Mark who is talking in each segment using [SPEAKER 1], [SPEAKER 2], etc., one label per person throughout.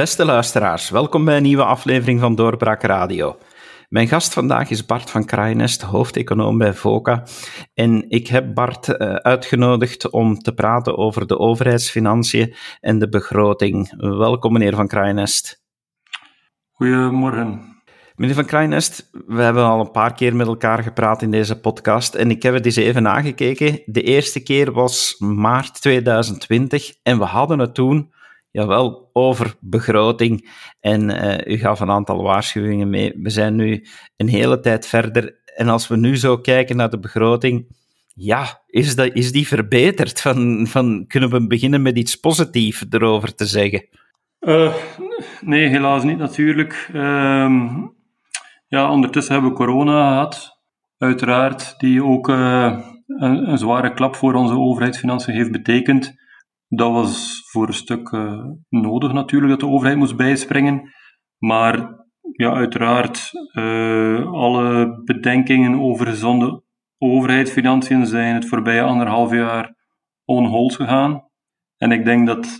[SPEAKER 1] Beste luisteraars, welkom bij een nieuwe aflevering van Doorbraak Radio. Mijn gast vandaag is Bart van Kraaienest, hoofdeconoom bij VOCA. En ik heb Bart uh, uitgenodigd om te praten over de overheidsfinanciën en de begroting. Welkom, meneer van Kraaienest.
[SPEAKER 2] Goedemorgen.
[SPEAKER 1] Meneer Van Kraaienest, we hebben al een paar keer met elkaar gepraat in deze podcast en ik heb het eens even nagekeken. De eerste keer was maart 2020 en we hadden het toen jawel, over begroting. En uh, u gaf een aantal waarschuwingen mee. We zijn nu een hele tijd verder. En als we nu zo kijken naar de begroting, ja, is, dat, is die verbeterd? Van, van, kunnen we beginnen met iets positiefs erover te zeggen?
[SPEAKER 2] Uh, nee, helaas niet natuurlijk. Uh, ja, ondertussen hebben we corona gehad. Uiteraard, die ook uh, een, een zware klap voor onze overheidsfinanciën heeft betekend. Dat was voor een stuk uh, nodig natuurlijk, dat de overheid moest bijspringen. Maar ja, uiteraard, uh, alle bedenkingen over gezonde overheidsfinanciën zijn het voorbije anderhalf jaar on hold gegaan. En ik denk dat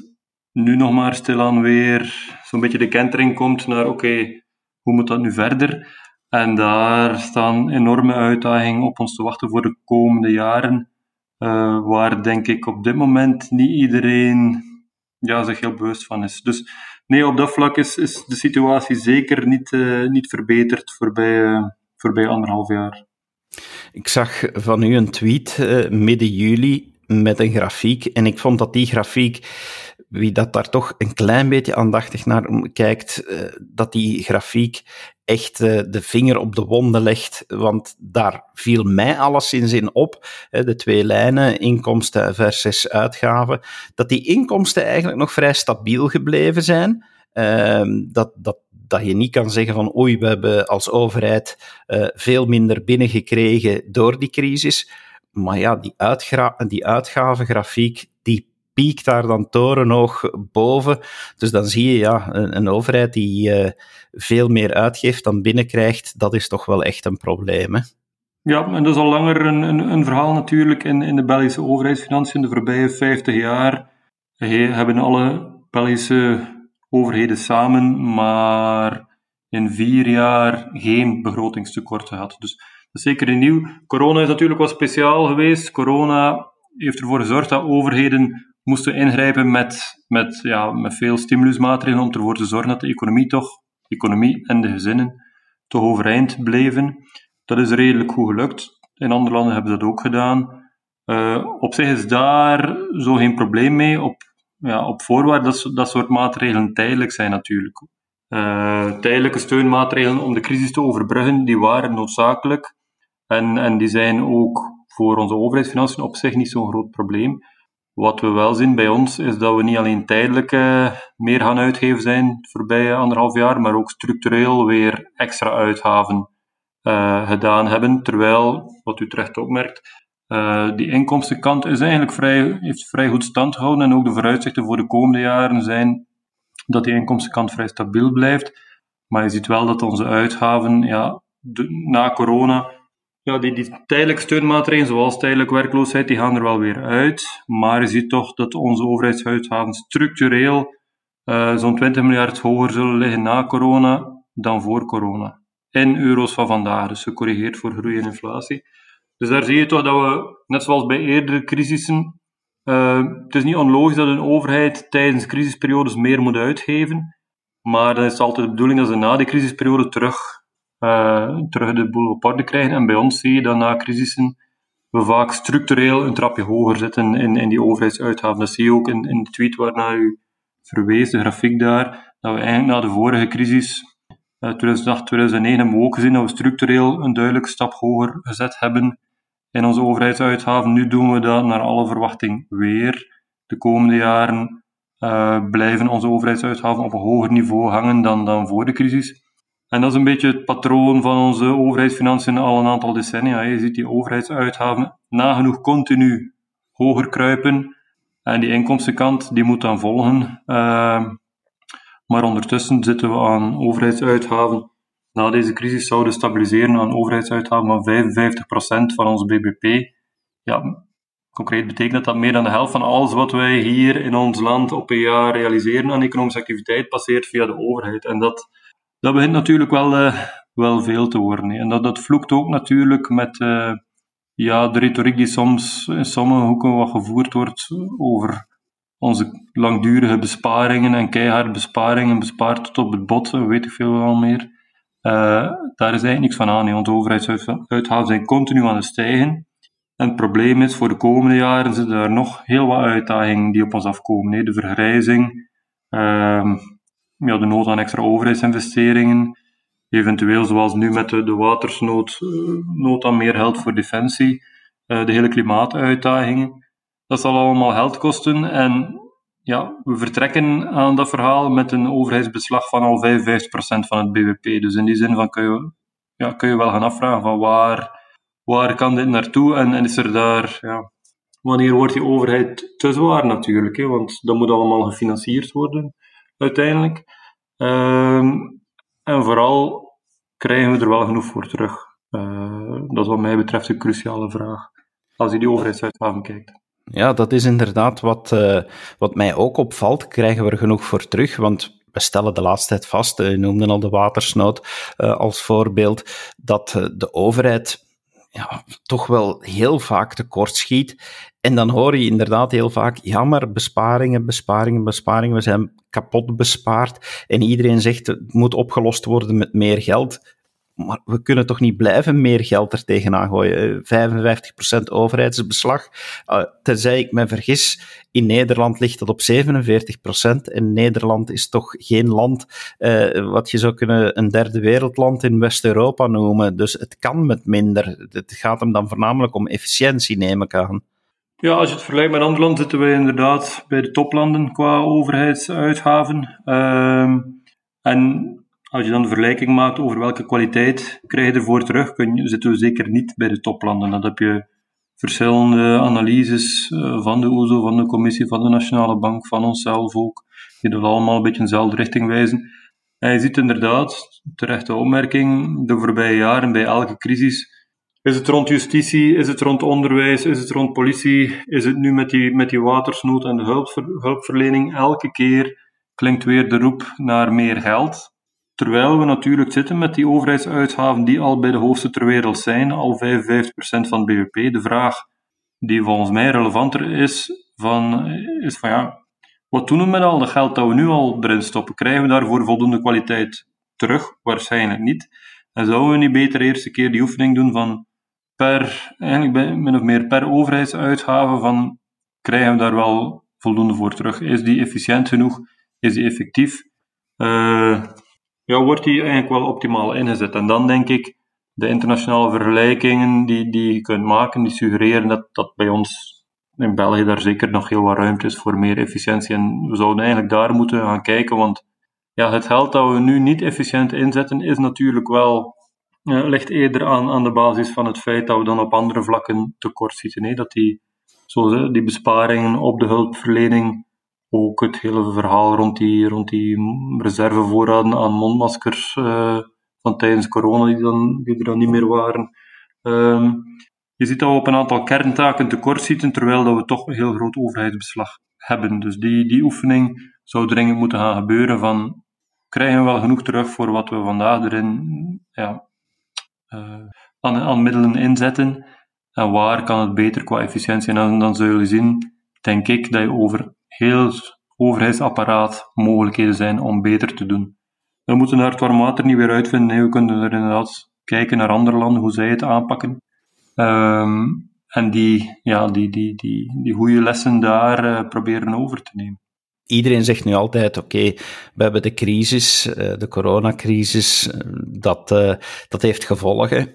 [SPEAKER 2] nu nog maar stilaan weer zo'n beetje de kentering komt naar oké, hoe moet dat nu verder? En daar staan enorme uitdagingen op ons te wachten voor de komende jaren. Uh, waar denk ik op dit moment niet iedereen ja, zich heel bewust van is. Dus nee, op dat vlak is, is de situatie zeker niet, uh, niet verbeterd voorbij, uh, voorbij anderhalf jaar.
[SPEAKER 1] Ik zag van u een tweet midden juli met een grafiek en ik vond dat die grafiek wie dat daar toch een klein beetje aandachtig naar kijkt, dat die grafiek echt uh, de vinger op de wonden legt, want daar viel mij alleszins in op, de twee lijnen, inkomsten versus uitgaven, dat die inkomsten eigenlijk nog vrij stabiel gebleven zijn. Uh, dat, dat, dat je niet kan zeggen van oei, we hebben als overheid uh, veel minder binnengekregen door die crisis. Maar ja, die, uitgra die uitgavengrafiek, die piekt daar dan torenhoog boven. Dus dan zie je ja, een, overheid die uh, veel meer uitgeeft dan binnenkrijgt, dat is toch wel echt een probleem. Hè?
[SPEAKER 2] Ja, en dat is al langer een, een, een verhaal natuurlijk in, in de Belgische overheidsfinanciën. De voorbije 50 jaar hebben alle Belgische overheden samen maar in vier jaar geen begrotingstekort gehad. Dus dat is zeker nieuw. Corona is natuurlijk wat speciaal geweest. Corona heeft ervoor gezorgd dat overheden moesten ingrijpen met, met, ja, met veel stimulusmaatregelen om ervoor te zorgen dat de economie toch, economie en de gezinnen, toch overeind bleven. Dat is redelijk goed gelukt. In andere landen hebben ze dat ook gedaan. Uh, op zich is daar zo geen probleem mee, op, ja, op voorwaarde dat dat soort maatregelen tijdelijk zijn natuurlijk. Uh, tijdelijke steunmaatregelen om de crisis te overbruggen, die waren noodzakelijk. En, en die zijn ook voor onze overheidsfinanciën op zich niet zo'n groot probleem. Wat we wel zien bij ons is dat we niet alleen tijdelijk uh, meer gaan uitgeven zijn het voorbije anderhalf jaar, maar ook structureel weer extra uitgaven uh, gedaan hebben. Terwijl, wat u terecht opmerkt, uh, die inkomstenkant is eigenlijk vrij, heeft vrij goed stand gehouden en ook de vooruitzichten voor de komende jaren zijn dat die inkomstenkant vrij stabiel blijft. Maar je ziet wel dat onze uitgaven ja, na corona ja, die, die tijdelijke steunmaatregelen, zoals tijdelijke werkloosheid, die gaan er wel weer uit. Maar je ziet toch dat onze overheidsuitgaven structureel uh, zo'n 20 miljard hoger zullen liggen na corona dan voor corona. In euro's van vandaag, dus gecorrigeerd voor groei en inflatie. Dus daar zie je toch dat we, net zoals bij eerdere crisissen, uh, het is niet onlogisch dat een overheid tijdens crisisperiodes meer moet uitgeven. Maar dan is het altijd de bedoeling dat ze na die crisisperiode terug terug de boel op orde krijgen. En bij ons zie je dat na crisissen we vaak structureel een trapje hoger zitten in, in die overheidsuitgaven. Dat zie je ook in, in de tweet waarnaar u verwees, de grafiek daar, dat we eigenlijk na de vorige crisis, uh, 2008, 2009, hebben we ook gezien dat we structureel een duidelijke stap hoger gezet hebben in onze overheidsuitgaven. Nu doen we dat naar alle verwachting weer. De komende jaren uh, blijven onze overheidsuitgaven op een hoger niveau hangen dan, dan voor de crisis. En dat is een beetje het patroon van onze overheidsfinanciën al een aantal decennia. Je ziet die overheidsuitgaven nagenoeg continu hoger kruipen. En die inkomstenkant die moet dan volgen. Uh, maar ondertussen zitten we aan overheidsuitgaven. Na deze crisis zouden stabiliseren aan overheidsuitgaven van 55% van ons bbp. Ja, Concreet betekent dat dat meer dan de helft van alles wat wij hier in ons land op een jaar realiseren aan economische activiteit passeert via de overheid. En dat, dat begint natuurlijk wel, uh, wel veel te worden. En dat, dat vloekt ook natuurlijk met uh, ja, de retoriek die soms in sommige hoeken wat gevoerd wordt over onze langdurige besparingen en keihard besparingen, bespaard tot op het bot, weet ik veel al meer. Uh, daar is eigenlijk niks van aan. Onze overheidsuitgaven zijn continu aan het stijgen. En het probleem is, voor de komende jaren zitten er nog heel wat uitdagingen die op ons afkomen. De vergrijzing, uh, ja, de nood aan extra overheidsinvesteringen, eventueel zoals nu met de, watersnood, uh, nood aan meer geld voor defensie, uh, de hele klimaatuitdagingen. Dat zal allemaal geld kosten en ja, we vertrekken aan dat verhaal met een overheidsbeslag van al 55% van het BBP. Dus in die zin van kun je, ja, kun je wel gaan afvragen van waar waar kan dit naartoe en, en is er daar, ja, wanneer wordt die overheid te zwaar natuurlijk, hè, want dat moet allemaal gefinancierd worden uiteindelijk. Ehm, en vooral krijgen we er wel genoeg voor terug. Uh, dat is wat mij betreft een cruciale vraag, als je die overheidsuitgaven kijkt.
[SPEAKER 1] Ja, dat is inderdaad wat, uh, wat mij ook opvalt. Krijgen we er genoeg voor terug? Want we stellen de laatste tijd vast, je noemde al de watersnood als voorbeeld, dat de overheid ja, toch wel heel vaak tekort schiet. En dan hoor je inderdaad heel vaak, ja, besparingen, besparingen, besparingen, we zijn kapot bespaard. En iedereen zegt, het moet opgelost worden met meer geld. Maar we kunnen toch niet blijven meer geld er tegenaan gooien. 55% overheidsbeslag. Uh, tenzij ik me vergis, in Nederland ligt dat op 47%. En Nederland is toch geen land uh, wat je zou kunnen een derde wereldland in West-Europa noemen. Dus het kan met minder. Het gaat hem dan voornamelijk om efficiëntie, neem ik aan.
[SPEAKER 2] Ja, als je het vergelijkt met andere landen, zitten wij inderdaad bij de toplanden qua overheidsuitgaven. Uh, en als je dan de vergelijking maakt over welke kwaliteit krijg je ervoor terug, kun je, zitten we zeker niet bij de toplanden. Dan heb je verschillende analyses eh, van de OESO, van de Commissie, van de Nationale Bank, van onszelf ook, die dat allemaal een beetje in dezelfde richting wijzen. En je ziet inderdaad, terechte opmerking, de voorbije jaren bij elke crisis is het rond justitie, is het rond onderwijs, is het rond politie, is het nu met die, met die watersnood en de hulpver, hulpverlening? Elke keer klinkt weer de roep naar meer geld. Terwijl we natuurlijk zitten met die overheidsuitgaven die al bij de hoogste ter wereld zijn, al 55% van het BBP. De vraag die volgens mij relevanter is, van, is van ja, wat doen we met al dat geld dat we nu al erin stoppen? Krijgen we daarvoor voldoende kwaliteit terug? Waarschijnlijk niet. En zouden we niet beter eerst een keer die oefening doen van per, eigenlijk min of meer per overheidsuitgave, van krijgen we daar wel voldoende voor terug? Is die efficiënt genoeg? Is die effectief? Uh, ja, wordt die eigenlijk wel optimaal ingezet. En dan denk ik, de internationale vergelijkingen die, die je kunt maken, die suggereren dat, dat bij ons in België daar zeker nog heel wat ruimte is voor meer efficiëntie. En we zouden eigenlijk daar moeten gaan kijken, want ja, het geld dat we nu niet efficiënt inzetten, is natuurlijk wel, ligt eerder aan, aan de basis van het feit dat we dan op andere vlakken tekort zitten. Hè? Dat die, zo, die besparingen op de hulpverlening ook het hele verhaal rond die, rond die reservevoorraden aan mondmaskers uh, van tijdens corona, die, dan, die er dan niet meer waren. Um, je ziet dat we op een aantal kerntaken tekort zitten, terwijl dat we toch een heel groot overheidsbeslag hebben. Dus die, die oefening zou dringend moeten gaan gebeuren van krijgen we wel genoeg terug voor wat we vandaag erin ja, aan, aan middelen inzetten en waar kan het beter qua efficiëntie. En dan, dan zul je zien, denk ik, dat je over heel overheidsapparaat mogelijkheden zijn om beter te doen. We moeten daar het warm water niet weer uitvinden. Nee, we kunnen er inderdaad kijken naar andere landen, hoe zij het aanpakken. Um, en die, ja, die, die, die, die goede lessen daar uh, proberen over te nemen.
[SPEAKER 1] Iedereen zegt nu altijd, oké, we hebben de crisis, uh, de coronacrisis, uh, dat, dat heeft gevolgen.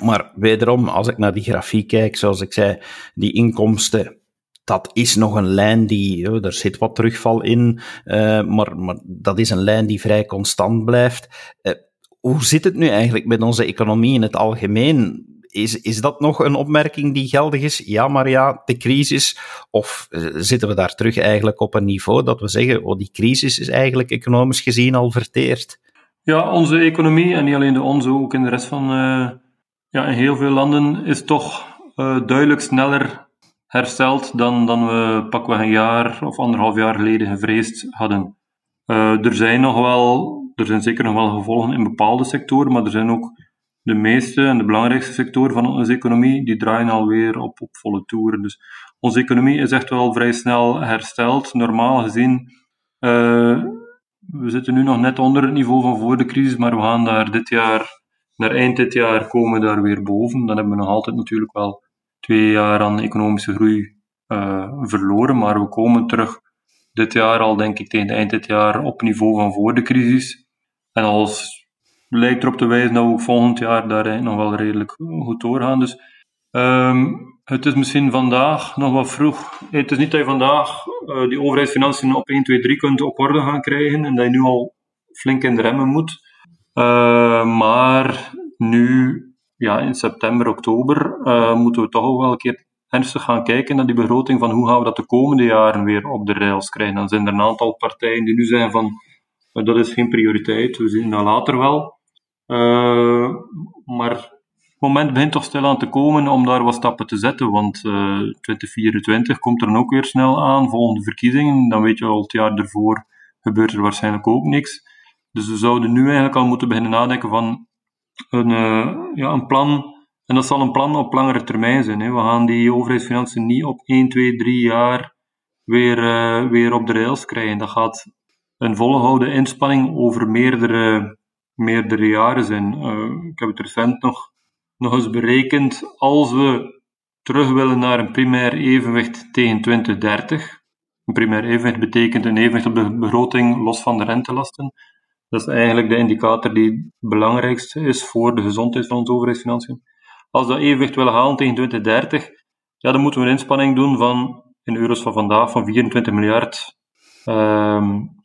[SPEAKER 1] Maar wederom, als ik naar die grafiek kijk, zoals ik zei, die inkomsten dat is nog een lijn die, oh, er zit wat terugval in, maar, maar dat is een lijn die vrij constant blijft. Hoe zit het nu eigenlijk met onze economie in het algemeen? Is, is dat nog een opmerking die geldig is? Ja, maar ja, de crisis. Of uh, zitten we daar terug eigenlijk op een niveau dat we zeggen, oh, die crisis is eigenlijk economisch gezien al verteerd?
[SPEAKER 2] Ja, onze economie, en niet alleen de onze, ook in de rest van, ja, in heel veel landen, is toch duidelijk sneller hersteld dan, dan we pakweg een jaar of anderhalf jaar geleden gevreesd hadden. Er zijn nog wel, er zijn zeker nog wel gevolgen in bepaalde sectoren, maar er zijn ook de meeste en de belangrijkste sectoren van onze economie, die draaien alweer op, op volle toeren. Dus onze economie is echt wel vrij snel hersteld. Normaal gezien, uh, we zitten nu nog net onder het niveau van voor de crisis, maar we gaan daar dit jaar, naar eind dit jaar, komen daar weer boven. Dan hebben we nog altijd natuurlijk wel twee jaar aan economische groei uh, verloren, maar we komen terug dit jaar al, denk ik, tegen eind dit jaar op niveau van voor de crisis. En als lijkt erop te wijzen dat we ook volgend jaar daar nog wel redelijk goed doorgaan. Dus um, het is misschien vandaag nog wat vroeg. Het is niet dat je vandaag uh, die overheidsfinanciën op 1, 2, 3 kunt op orde gaan krijgen en dat je nu al flink in de remmen moet. Uh, maar nu, ja, in september, oktober, uh, moeten we toch wel een keer ernstig gaan kijken naar die begroting van hoe gaan we dat de komende jaren weer op de rails krijgen. Dan zijn er een aantal partijen die nu zeggen van dat is geen prioriteit, we zien dat later wel. Uh, maar het moment begint toch stil aan te komen om daar wat stappen te zetten, want uh, 2024 komt er dan ook weer snel aan, volgende verkiezingen, dan weet je al het jaar ervoor gebeurt er waarschijnlijk ook niks. Dus we zouden nu eigenlijk al moeten beginnen nadenken van een, uh, ja, een plan en dat zal een plan op langere termijn zijn. Hè. We gaan die overheidsfinanciën niet op 1, 2, 3 jaar weer, weer op de rails krijgen. Dat gaat een volgehouden inspanning over meerdere, meerdere jaren zijn. Uh, ik heb het recent nog, nog eens berekend. Als we terug willen naar een primair evenwicht tegen 2030. Een primair evenwicht betekent een evenwicht op de begroting los van de rentelasten. Dat is eigenlijk de indicator die het belangrijkste is voor de gezondheid van onze overheidsfinanciën. Als we dat evenwicht willen halen tegen 2030, ja, dan moeten we een inspanning doen van, in euro's van vandaag, van 24 miljard um,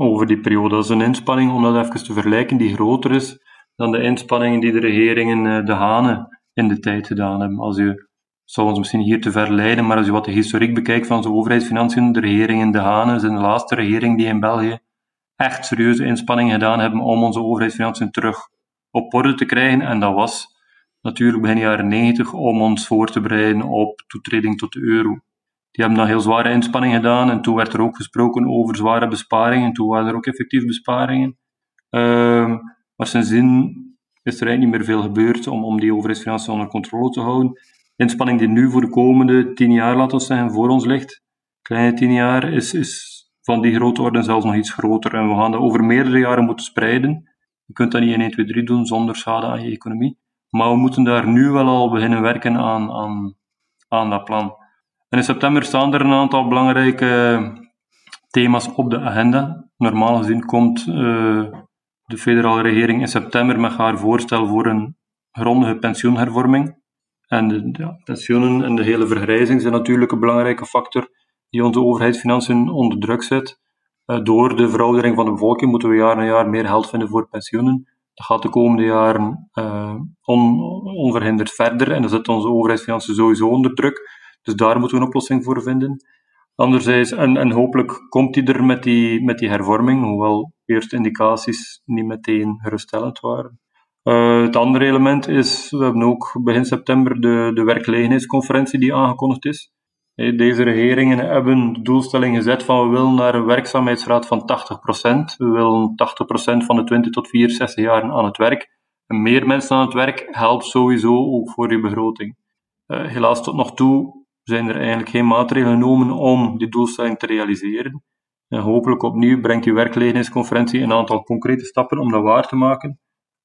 [SPEAKER 2] over die periode. Dat is een inspanning, om dat even te vergelijken, die groter is dan de inspanningen die de regeringen uh, de Hanen in de tijd gedaan hebben. Als u, zou ons misschien hier te verleiden, maar als u wat de historiek bekijkt van onze overheidsfinanciën, de regeringen de Hanen zijn de laatste regering die in België echt serieuze inspanningen gedaan hebben om onze overheidsfinanciën terug op orde te krijgen. En dat was natuurlijk begin jaren 90 om ons voor te bereiden op toetreding tot de euro. Die hebben dan heel zware inspanningen gedaan en toen werd er ook gesproken over zware besparingen. Toen waren er ook effectief besparingen. Uh, maar sindsdien is er eigenlijk niet meer veel gebeurd om, om die overheidsfinanciën onder controle te houden. De inspanning die nu voor de komende tien jaar, laten we zeggen, voor ons ligt, kleine tien jaar, is, is van die grote orde zelfs nog iets groter. En we gaan dat over meerdere jaren moeten spreiden. Je kunt dat niet in 1, 2, 3 doen zonder schade aan je economie. Maar we moeten daar nu wel al beginnen werken aan, aan, aan dat plan. En in september staan er een aantal belangrijke thema's op de agenda. Normaal gezien komt uh, de federale regering in september met haar voorstel voor een grondige pensioenhervorming. En pensioenen en de hele vergrijzing zijn natuurlijk een belangrijke factor die onze overheidsfinanciën onder druk zet. Uh, door de veroudering van de bevolking moeten we jaar na jaar meer geld vinden voor pensioenen. Dat gaat de komende jaren on, onverhinderd verder en dan zet onze overheidsfinanciën sowieso onder druk. Dus daar moeten we een oplossing voor vinden. Anderzijds, en, en hopelijk komt die er met die, met die hervorming, hoewel eerste indicaties niet meteen geruststellend waren. Uh, het andere element is, we hebben ook begin september de, de werkgelegenheidsconferentie die aangekondigd is. Deze regeringen hebben de doelstelling gezet van we willen naar een werkzaamheidsgraad van 80%. We willen 80% van de 20 tot 64 jaar aan het werk. En meer mensen aan het werk helpt sowieso ook voor je begroting. Uh, helaas tot nog toe zijn er eigenlijk geen maatregelen genomen om die doelstelling te realiseren. En hopelijk opnieuw brengt die werkgelegenheidsconferentie een aantal concrete stappen om dat waar te maken,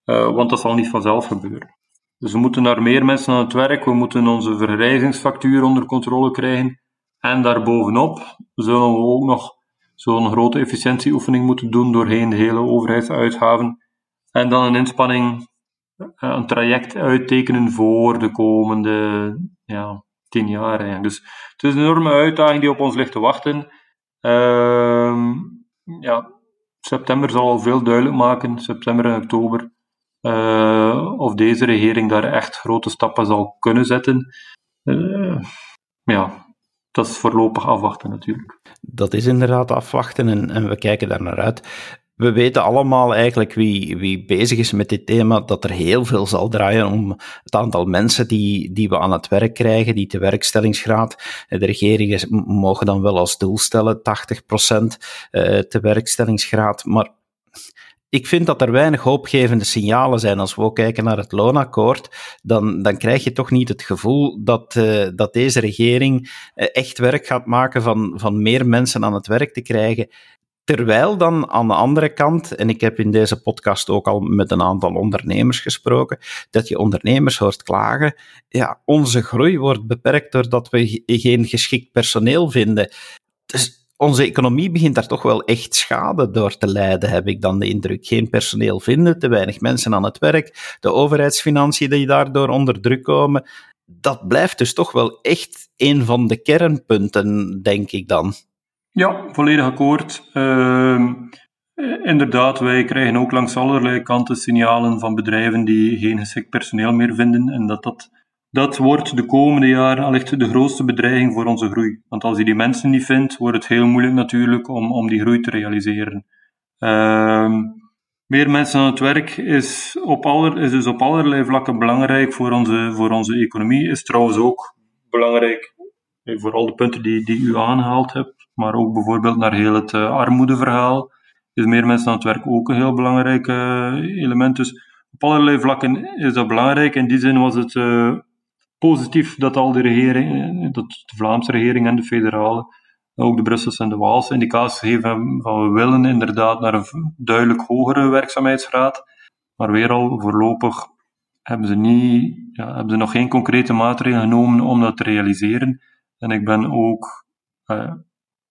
[SPEAKER 2] uh, want dat zal niet vanzelf gebeuren. Dus we moeten naar meer mensen aan het werk, we moeten onze vergrijzingsfactuur onder controle krijgen. En daarbovenop zullen we ook nog zo'n grote efficiëntieoefening moeten doen doorheen de hele overheidsuitgaven. En dan een inspanning, eh, een traject uittekenen voor de komende ja, tien jaar. Dus het is een enorme uitdaging die op ons ligt te wachten. Uh, ja, september zal al veel duidelijk maken, september en oktober uh, of deze regering daar echt grote stappen zal kunnen zetten. Uh, ja, dat is voorlopig afwachten natuurlijk.
[SPEAKER 1] Dat is inderdaad afwachten en, en we kijken daar naar uit. We weten allemaal eigenlijk wie, wie bezig is met dit thema, dat er heel veel zal draaien om het aantal mensen die, die we aan het werk krijgen, die tewerkstellingsgraad. De regeringen mogen dan wel als doel stellen 80% eh, tewerkstellingsgraad, maar ik vind dat er weinig hoopgevende signalen zijn. Als we ook kijken naar het loonakkoord, dan, dan krijg je toch niet het gevoel dat, uh, dat deze regering echt werk gaat maken van, van meer mensen aan het werk te krijgen. Terwijl dan aan de andere kant, en ik heb in deze podcast ook al met een aantal ondernemers gesproken, dat je ondernemers hoort klagen, ja, onze groei wordt beperkt doordat we geen geschikt personeel vinden. Dus onze economie begint daar toch wel echt schade door te lijden, heb ik dan de indruk. Geen personeel vinden, te weinig mensen aan het werk, de overheidsfinanciën die daardoor onder druk komen. Dat blijft dus toch wel echt een van de kernpunten, denk ik dan.
[SPEAKER 2] Ja, volledig akkoord. Uh, inderdaad, wij krijgen ook langs allerlei kanten signalen van bedrijven die geen geschikt personeel meer vinden en dat dat, dat wordt de komende jaren allicht de grootste bedreiging voor onze groei. Want als je die mensen niet vindt, wordt het heel moeilijk natuurlijk om, om die groei te realiseren. Uh, meer mensen aan het werk is, op aller, is dus op allerlei vlakken belangrijk voor onze, voor onze economie. Is trouwens ook belangrijk voor al de punten die, die u aangehaald hebt maar ook bijvoorbeeld naar heel het uh, armoedeverhaal. Is meer mensen aan het werk ook een heel belangrijk uh, element. Dus op allerlei vlakken is dat belangrijk. In die zin was het uh, positief dat al de regering, dat de Vlaamse regering en de federale, ook de Brusselse en de Waalse indicaties geven van we willen inderdaad naar een duidelijk hogere werkzaamheidsgraad. Maar weer al voorlopig hebben ze, niet, ja, hebben ze nog geen concrete maatregelen genomen om dat te realiseren. En ik ben ook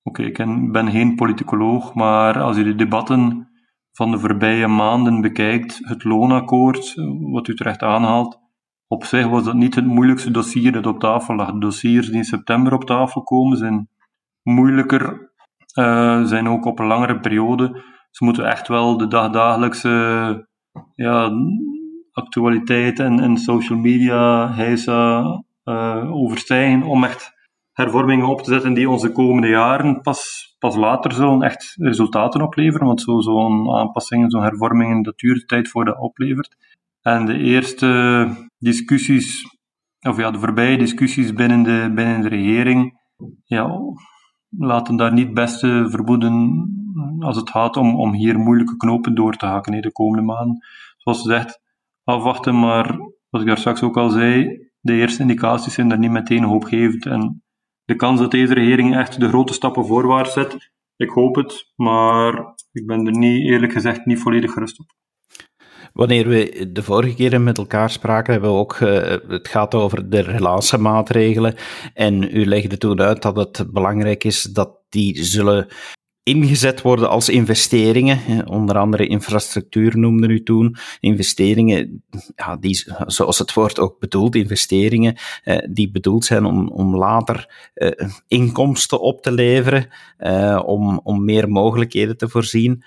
[SPEAKER 2] Oké, ik ben geen politicoloog, maar als je de debatten van de voorbije maanden bekijkt, het loonakkoord, wat u terecht aanhaalt, op zich was dat niet het moeilijkste dossier dat op tafel lag. Dossiers die in september op tafel komen zijn moeilijker, uh, zijn ook op een langere periode. Ze moeten echt wel de dagdagelijkse ja, actualiteit en, en social media heisa uh, overstijgen om echt hervormingen op te zetten die onze komende jaren pas, pas later zullen echt resultaten opleveren. Want zo'n zo aanpassingen, zo'n hervormingen, dat duurt tijd voordat dat oplevert. En de eerste discussies, of ja, de voorbije discussies binnen de, binnen de regering, ja, laten daar niet beste vermoeden als het gaat om, om hier moeilijke knopen door te haken de komende maanden. Zoals gezegd, afwachten, maar wat ik daar straks ook al zei, de eerste indicaties zijn daar niet meteen hoopgevend. En de kans dat deze regering echt de grote stappen voorwaarts zet, ik hoop het, maar ik ben er niet, eerlijk gezegd niet volledig gerust op.
[SPEAKER 1] Wanneer we de vorige keren met elkaar spraken, hebben we ook, uh, het gaat over de relatiemaatregelen. En u legde toen uit dat het belangrijk is dat die zullen ingezet worden als investeringen. Onder andere infrastructuur noemde u toen. Investeringen, ja, die, zoals het woord ook bedoelt, investeringen eh, die bedoeld zijn om, om later eh, inkomsten op te leveren, eh, om, om meer mogelijkheden te voorzien.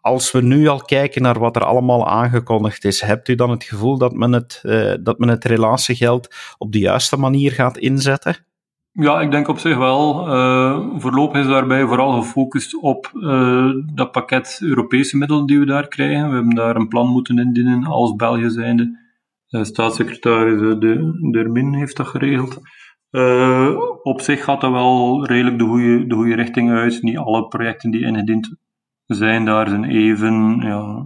[SPEAKER 1] Als we nu al kijken naar wat er allemaal aangekondigd is, hebt u dan het gevoel dat men het, uh, dat men het relatiegeld op de juiste manier gaat inzetten?
[SPEAKER 2] Ja, ik denk op zich wel. Uh, voorlopig is daarbij vooral gefocust op uh, dat pakket Europese middelen die we daar krijgen. We hebben daar een plan moeten indienen als België zijnde. Uh, staatssecretaris de, Dermin heeft dat geregeld. op zich gaat dat wel redelijk de goede, de goede richting uit. Niet alle projecten die ingediend zijn daar zijn even, ja,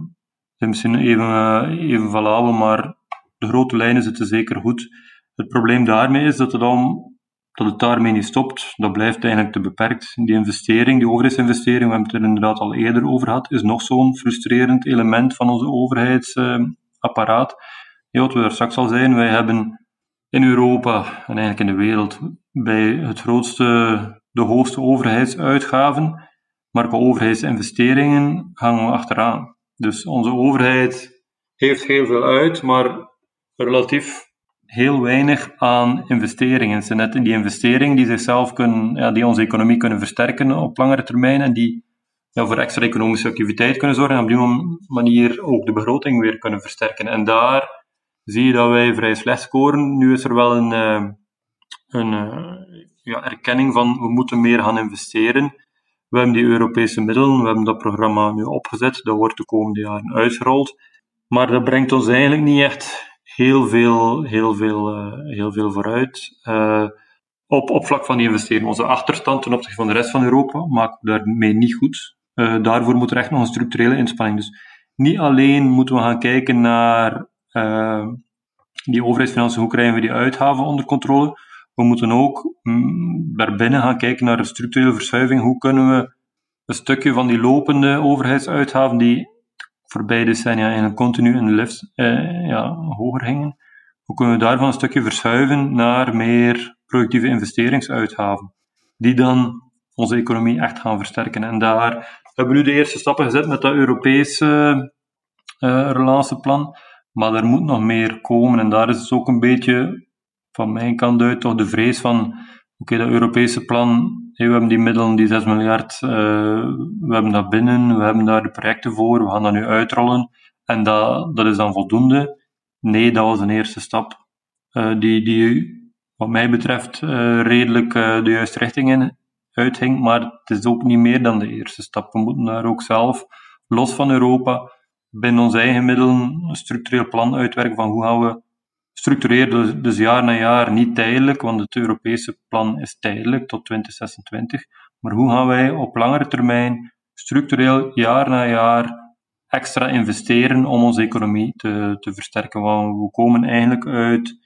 [SPEAKER 2] zijn misschien even, even valabel, maar de grote lijnen zitten zeker goed. Het probleem daarmee is dat het dan dat het daarmee niet stopt, dat blijft eigenlijk te beperkt. Die investering, die overheidsinvestering, we hebben het er inderdaad al eerder over gehad, is nog zo'n frustrerend element van onze overheidsapparaat. Ja, wat we er straks al zijn, wij hebben in Europa en eigenlijk in de wereld bij het grootste, de hoogste overheidsuitgaven, maar qua overheidsinvesteringen hangen we achteraan. Dus onze overheid heeft heel veel uit, maar relatief heel weinig aan investeringen. Het zijn net die investeringen die zichzelf kunnen, ja, die onze economie kunnen versterken op langere termijn en die voor extra economische activiteit kunnen zorgen en op die manier ook de begroting weer kunnen versterken. En daar zie je dat wij vrij slecht scoren. Nu is er wel een, uh, een uh, ja, erkenning van we moeten meer gaan investeren. We hebben die Europese middelen, we hebben dat programma nu opgezet, dat wordt de komende jaren uitgerold. Maar dat brengt ons eigenlijk niet echt heel veel, heel veel, uh, heel veel vooruit. Uh, op, op vlak van die investeringen. Onze achterstand ten opzichte van de rest van Europa maakt daarmee niet goed. Uh, daarvoor moet er echt nog een structurele inspanning. Dus niet alleen moeten we gaan kijken naar die overheidsfinanciën, hoe krijgen we die uitgaven onder controle. We moeten ook mm, daarbinnen gaan kijken naar de structurele verschuiving. Hoe kunnen we een stukje van die lopende overheidsuitgaven, die voorbij decennia eigenlijk continu in de lift eh, ja, hoger gingen, hoe kunnen we daarvan een stukje verschuiven naar meer productieve investeringsuitgaven, die dan onze economie echt gaan versterken. En daar hebben we nu de eerste stappen gezet met dat Europese uh, relatieplan, maar er moet nog meer komen. En daar is het ook een beetje van mijn kant uit toch de vrees van, oké, dat Europese plan we hebben die middelen, die 6 miljard, uh, we hebben dat binnen, we hebben daar de projecten voor, we gaan dat nu uitrollen. En dat, dat is dan voldoende. Nee, dat was een eerste stap uh, die, die, wat mij betreft, uh, redelijk de juiste richting in uithing. Maar het is ook niet meer dan de eerste stap. We moeten daar ook zelf, los van Europa, binnen onze eigen middelen, een structureel plan uitwerken van hoe gaan we structureer dus, dus jaar na jaar, niet tijdelijk, want het Europese plan is tijdelijk tot 2026. Maar hoe gaan wij op langere termijn structureel jaar na jaar extra investeren om onze economie te, te versterken? Want we komen eigenlijk uit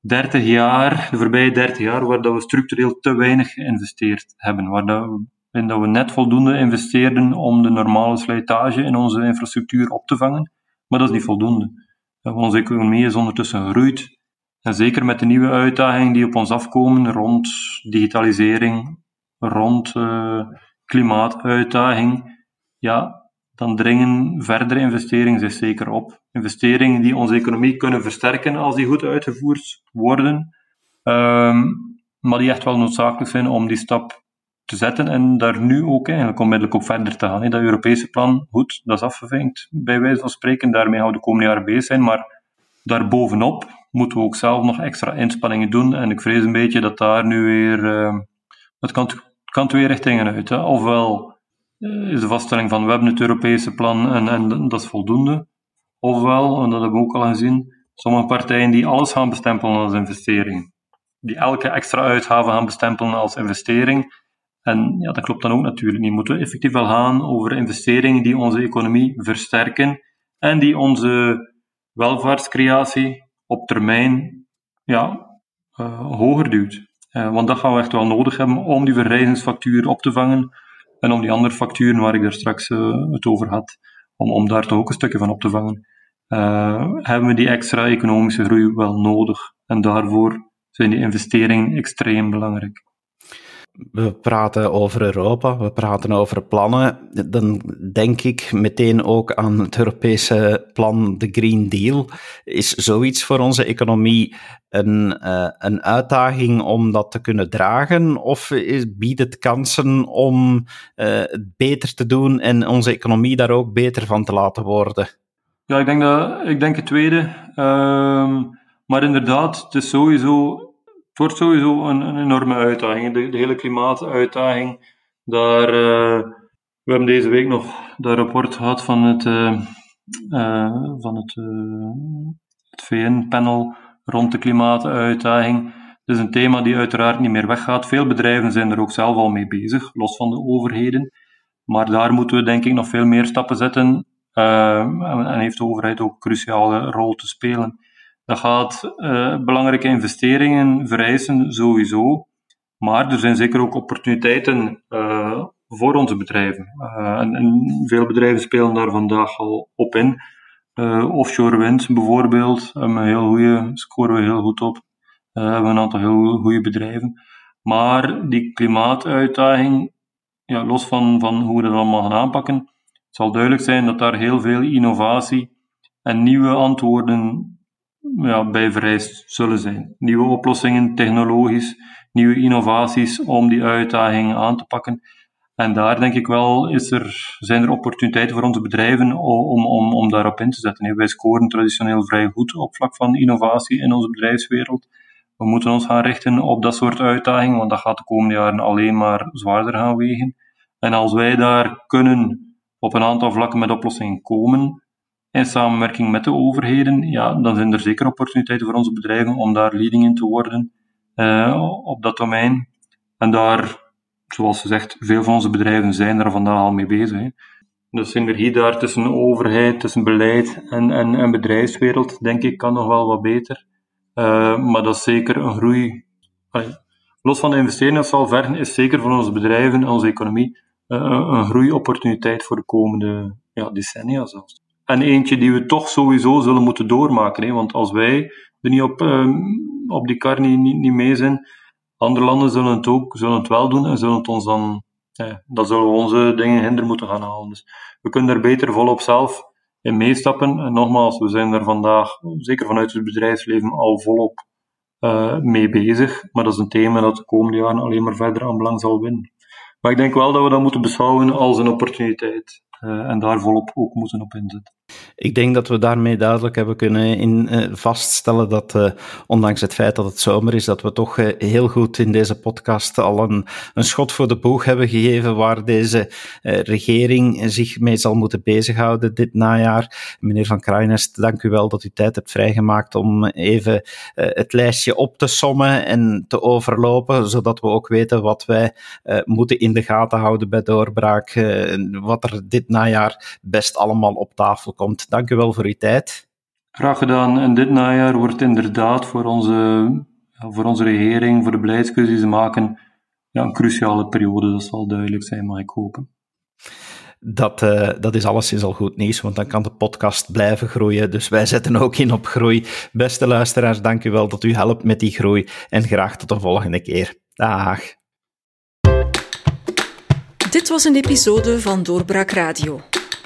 [SPEAKER 2] 30 jaar, de voorbije 30 jaar, waar dat we structureel te weinig geïnvesteerd hebben. Waar we, dat we net voldoende investeerden om de normale slijtage in onze infrastructuur op te vangen. Maar dat is niet voldoende. Onze economie is ondertussen gegroeid. En zeker met de nieuwe uitdagingen die op ons afkomen rond digitalisering, rond uh, klimaatuitdaging, ja, dan dringen verdere investeringen zich zeker op. Investeringen die onze economie kunnen versterken als die goed uitgevoerd worden, um, maar die echt wel noodzakelijk zijn om die stap te zetten en daar nu ook eigenlijk onmiddellijk op verder te gaan. Dat Europese plan, goed, dat is afgevinkt, bij wijze van spreken. Daarmee gaan we de komende jaren bezig zijn, maar daarbovenop moeten we ook zelf nog extra inspanningen doen. En ik vrees een beetje dat daar nu weer, uh, het kan, kan twee richtingen uit. Ofwel uh, is de vaststelling van we hebben het Europese plan en, en dat is voldoende. Ofwel, en dat hebben we ook al gezien, sommige partijen die alles gaan bestempelen als investering. Die elke extra uitgave gaan bestempelen als investering en ja, dat klopt dan ook natuurlijk niet. Moeten effectief wel gaan over investeringen die onze economie versterken en die onze welvaartscreatie op termijn ja, uh, hoger duwt. Uh, want dat gaan we echt wel nodig hebben om die verrijzingsfactuur op te vangen en om die andere facturen waar ik daar straks uh, het over had, om, om daar toch ook een stukje van op te vangen. hebben we die extra economische groei wel nodig. En daarvoor zijn die investeringen extreem belangrijk
[SPEAKER 1] we praten over Europa, we praten over plannen, dan denk ik meteen ook aan het Europese plan, de Green Deal. Is zoiets voor onze economie een, uh, een uitdaging om dat te kunnen dragen? Of biedt het kansen om uh, het beter te doen en onze economie daar ook beter van te laten worden?
[SPEAKER 2] Ja, ik denk, dat, ik denk het tweede. Uh, maar inderdaad, het is sowieso het wordt sowieso een, enorme uitdaging. De, hele klimaatuitdaging. Daar, uh, we hebben deze week nog dat rapport gehad van het, uh, uh, van het, het VN-panel rond de klimaatuitdaging. Het is een thema die uiteraard niet meer weggaat. Veel bedrijven zijn er ook zelf al mee bezig, los van de overheden. Maar daar moeten we denk ik nog veel meer stappen zetten. en heeft de overheid ook een cruciale rol te spelen. Dat gaat uh, belangrijke investeringen vereisen, sowieso. Maar er zijn zeker ook opportuniteiten uh, voor onze bedrijven. Uh, en, veel bedrijven spelen daar vandaag al op in. offshore wind bijvoorbeeld, we heel goede, scoren we heel goed op. We hebben een aantal heel goede bedrijven. Maar die klimaatuitdaging, ja, los van, van hoe we dat allemaal gaan aanpakken, het zal duidelijk zijn dat daar heel veel innovatie en nieuwe antwoorden ja, bij vereist zullen zijn. Nieuwe oplossingen, technologisch, nieuwe innovaties om die uitdagingen aan te pakken. En daar denk ik wel, is er, zijn er opportuniteiten voor onze bedrijven om, om, om daarop in te zetten. Wij scoren traditioneel vrij goed op vlak van innovatie in onze bedrijfswereld. We moeten ons gaan richten op dat soort uitdagingen, want dat gaat de komende jaren alleen maar zwaarder gaan wegen. En als wij daar kunnen op een aantal vlakken met oplossingen komen, in samenwerking met de overheden, ja, dan zijn er zeker opportuniteiten voor onze bedrijven om daar leading in te worden uh, op dat domein. En daar, zoals gezegd, veel van onze bedrijven zijn er vandaag al mee bezig. Hè. De synergie daar tussen overheid, tussen beleid en, en, en bedrijfswereld, denk ik, kan nog wel wat beter. Uh, maar dat is zeker een groei. Los van de investeringen dat zal vergen, is zeker voor onze bedrijven en onze economie uh, een groeiopportuniteit voor de komende ja, decennia zelfs. En eentje die we toch sowieso zullen moeten doormaken. Hè? Want als wij er niet op, um, op die kar niet, niet, mee zijn, andere landen zullen het ook zullen het wel doen en zullen het ons dan, ja, dan zullen we onze dingen hinder moeten gaan halen. Dus we kunnen er beter volop zelf in meestappen. En nogmaals, we zijn er vandaag, zeker vanuit het bedrijfsleven, al volop uh, mee bezig. Maar dat is een thema dat de komende jaren alleen maar verder aan belang zal winnen. Maar ik denk wel dat we dat moeten beschouwen als een opportuniteit. Uh, en daar volop ook moeten op inzetten.
[SPEAKER 1] Ik denk dat we daarmee duidelijk hebben kunnen in, uh, vaststellen dat, uh, ondanks het feit dat het zomer is, dat we toch uh, heel goed in deze podcast al een, een schot voor de boeg hebben gegeven waar deze regering zich mee zal moeten bezighouden dit najaar. Meneer Van Kruijnest, dank u wel dat u tijd hebt vrijgemaakt om even het lijstje op te sommen en te overlopen, zodat we ook weten wat wij moeten in de gaten houden bij doorbraak, wat er dit najaar best allemaal op tafel komt. Dank u wel voor uw tijd.
[SPEAKER 2] Graag gedaan. En dit najaar wordt inderdaad voor onze, voor onze regering, voor de beleidskeuze die ze maken, ja, een cruciale periode. Dat zal duidelijk zijn, mag ik hopen.
[SPEAKER 1] Dat, uh, dat is alleszins al goed nieuws, want dan kan de podcast blijven groeien. Dus wij zetten ook in op groei. Beste luisteraars, dank u wel dat u helpt met die groei. En graag tot de volgende keer. Dag.
[SPEAKER 3] Dit was een episode van Doorbraak Radio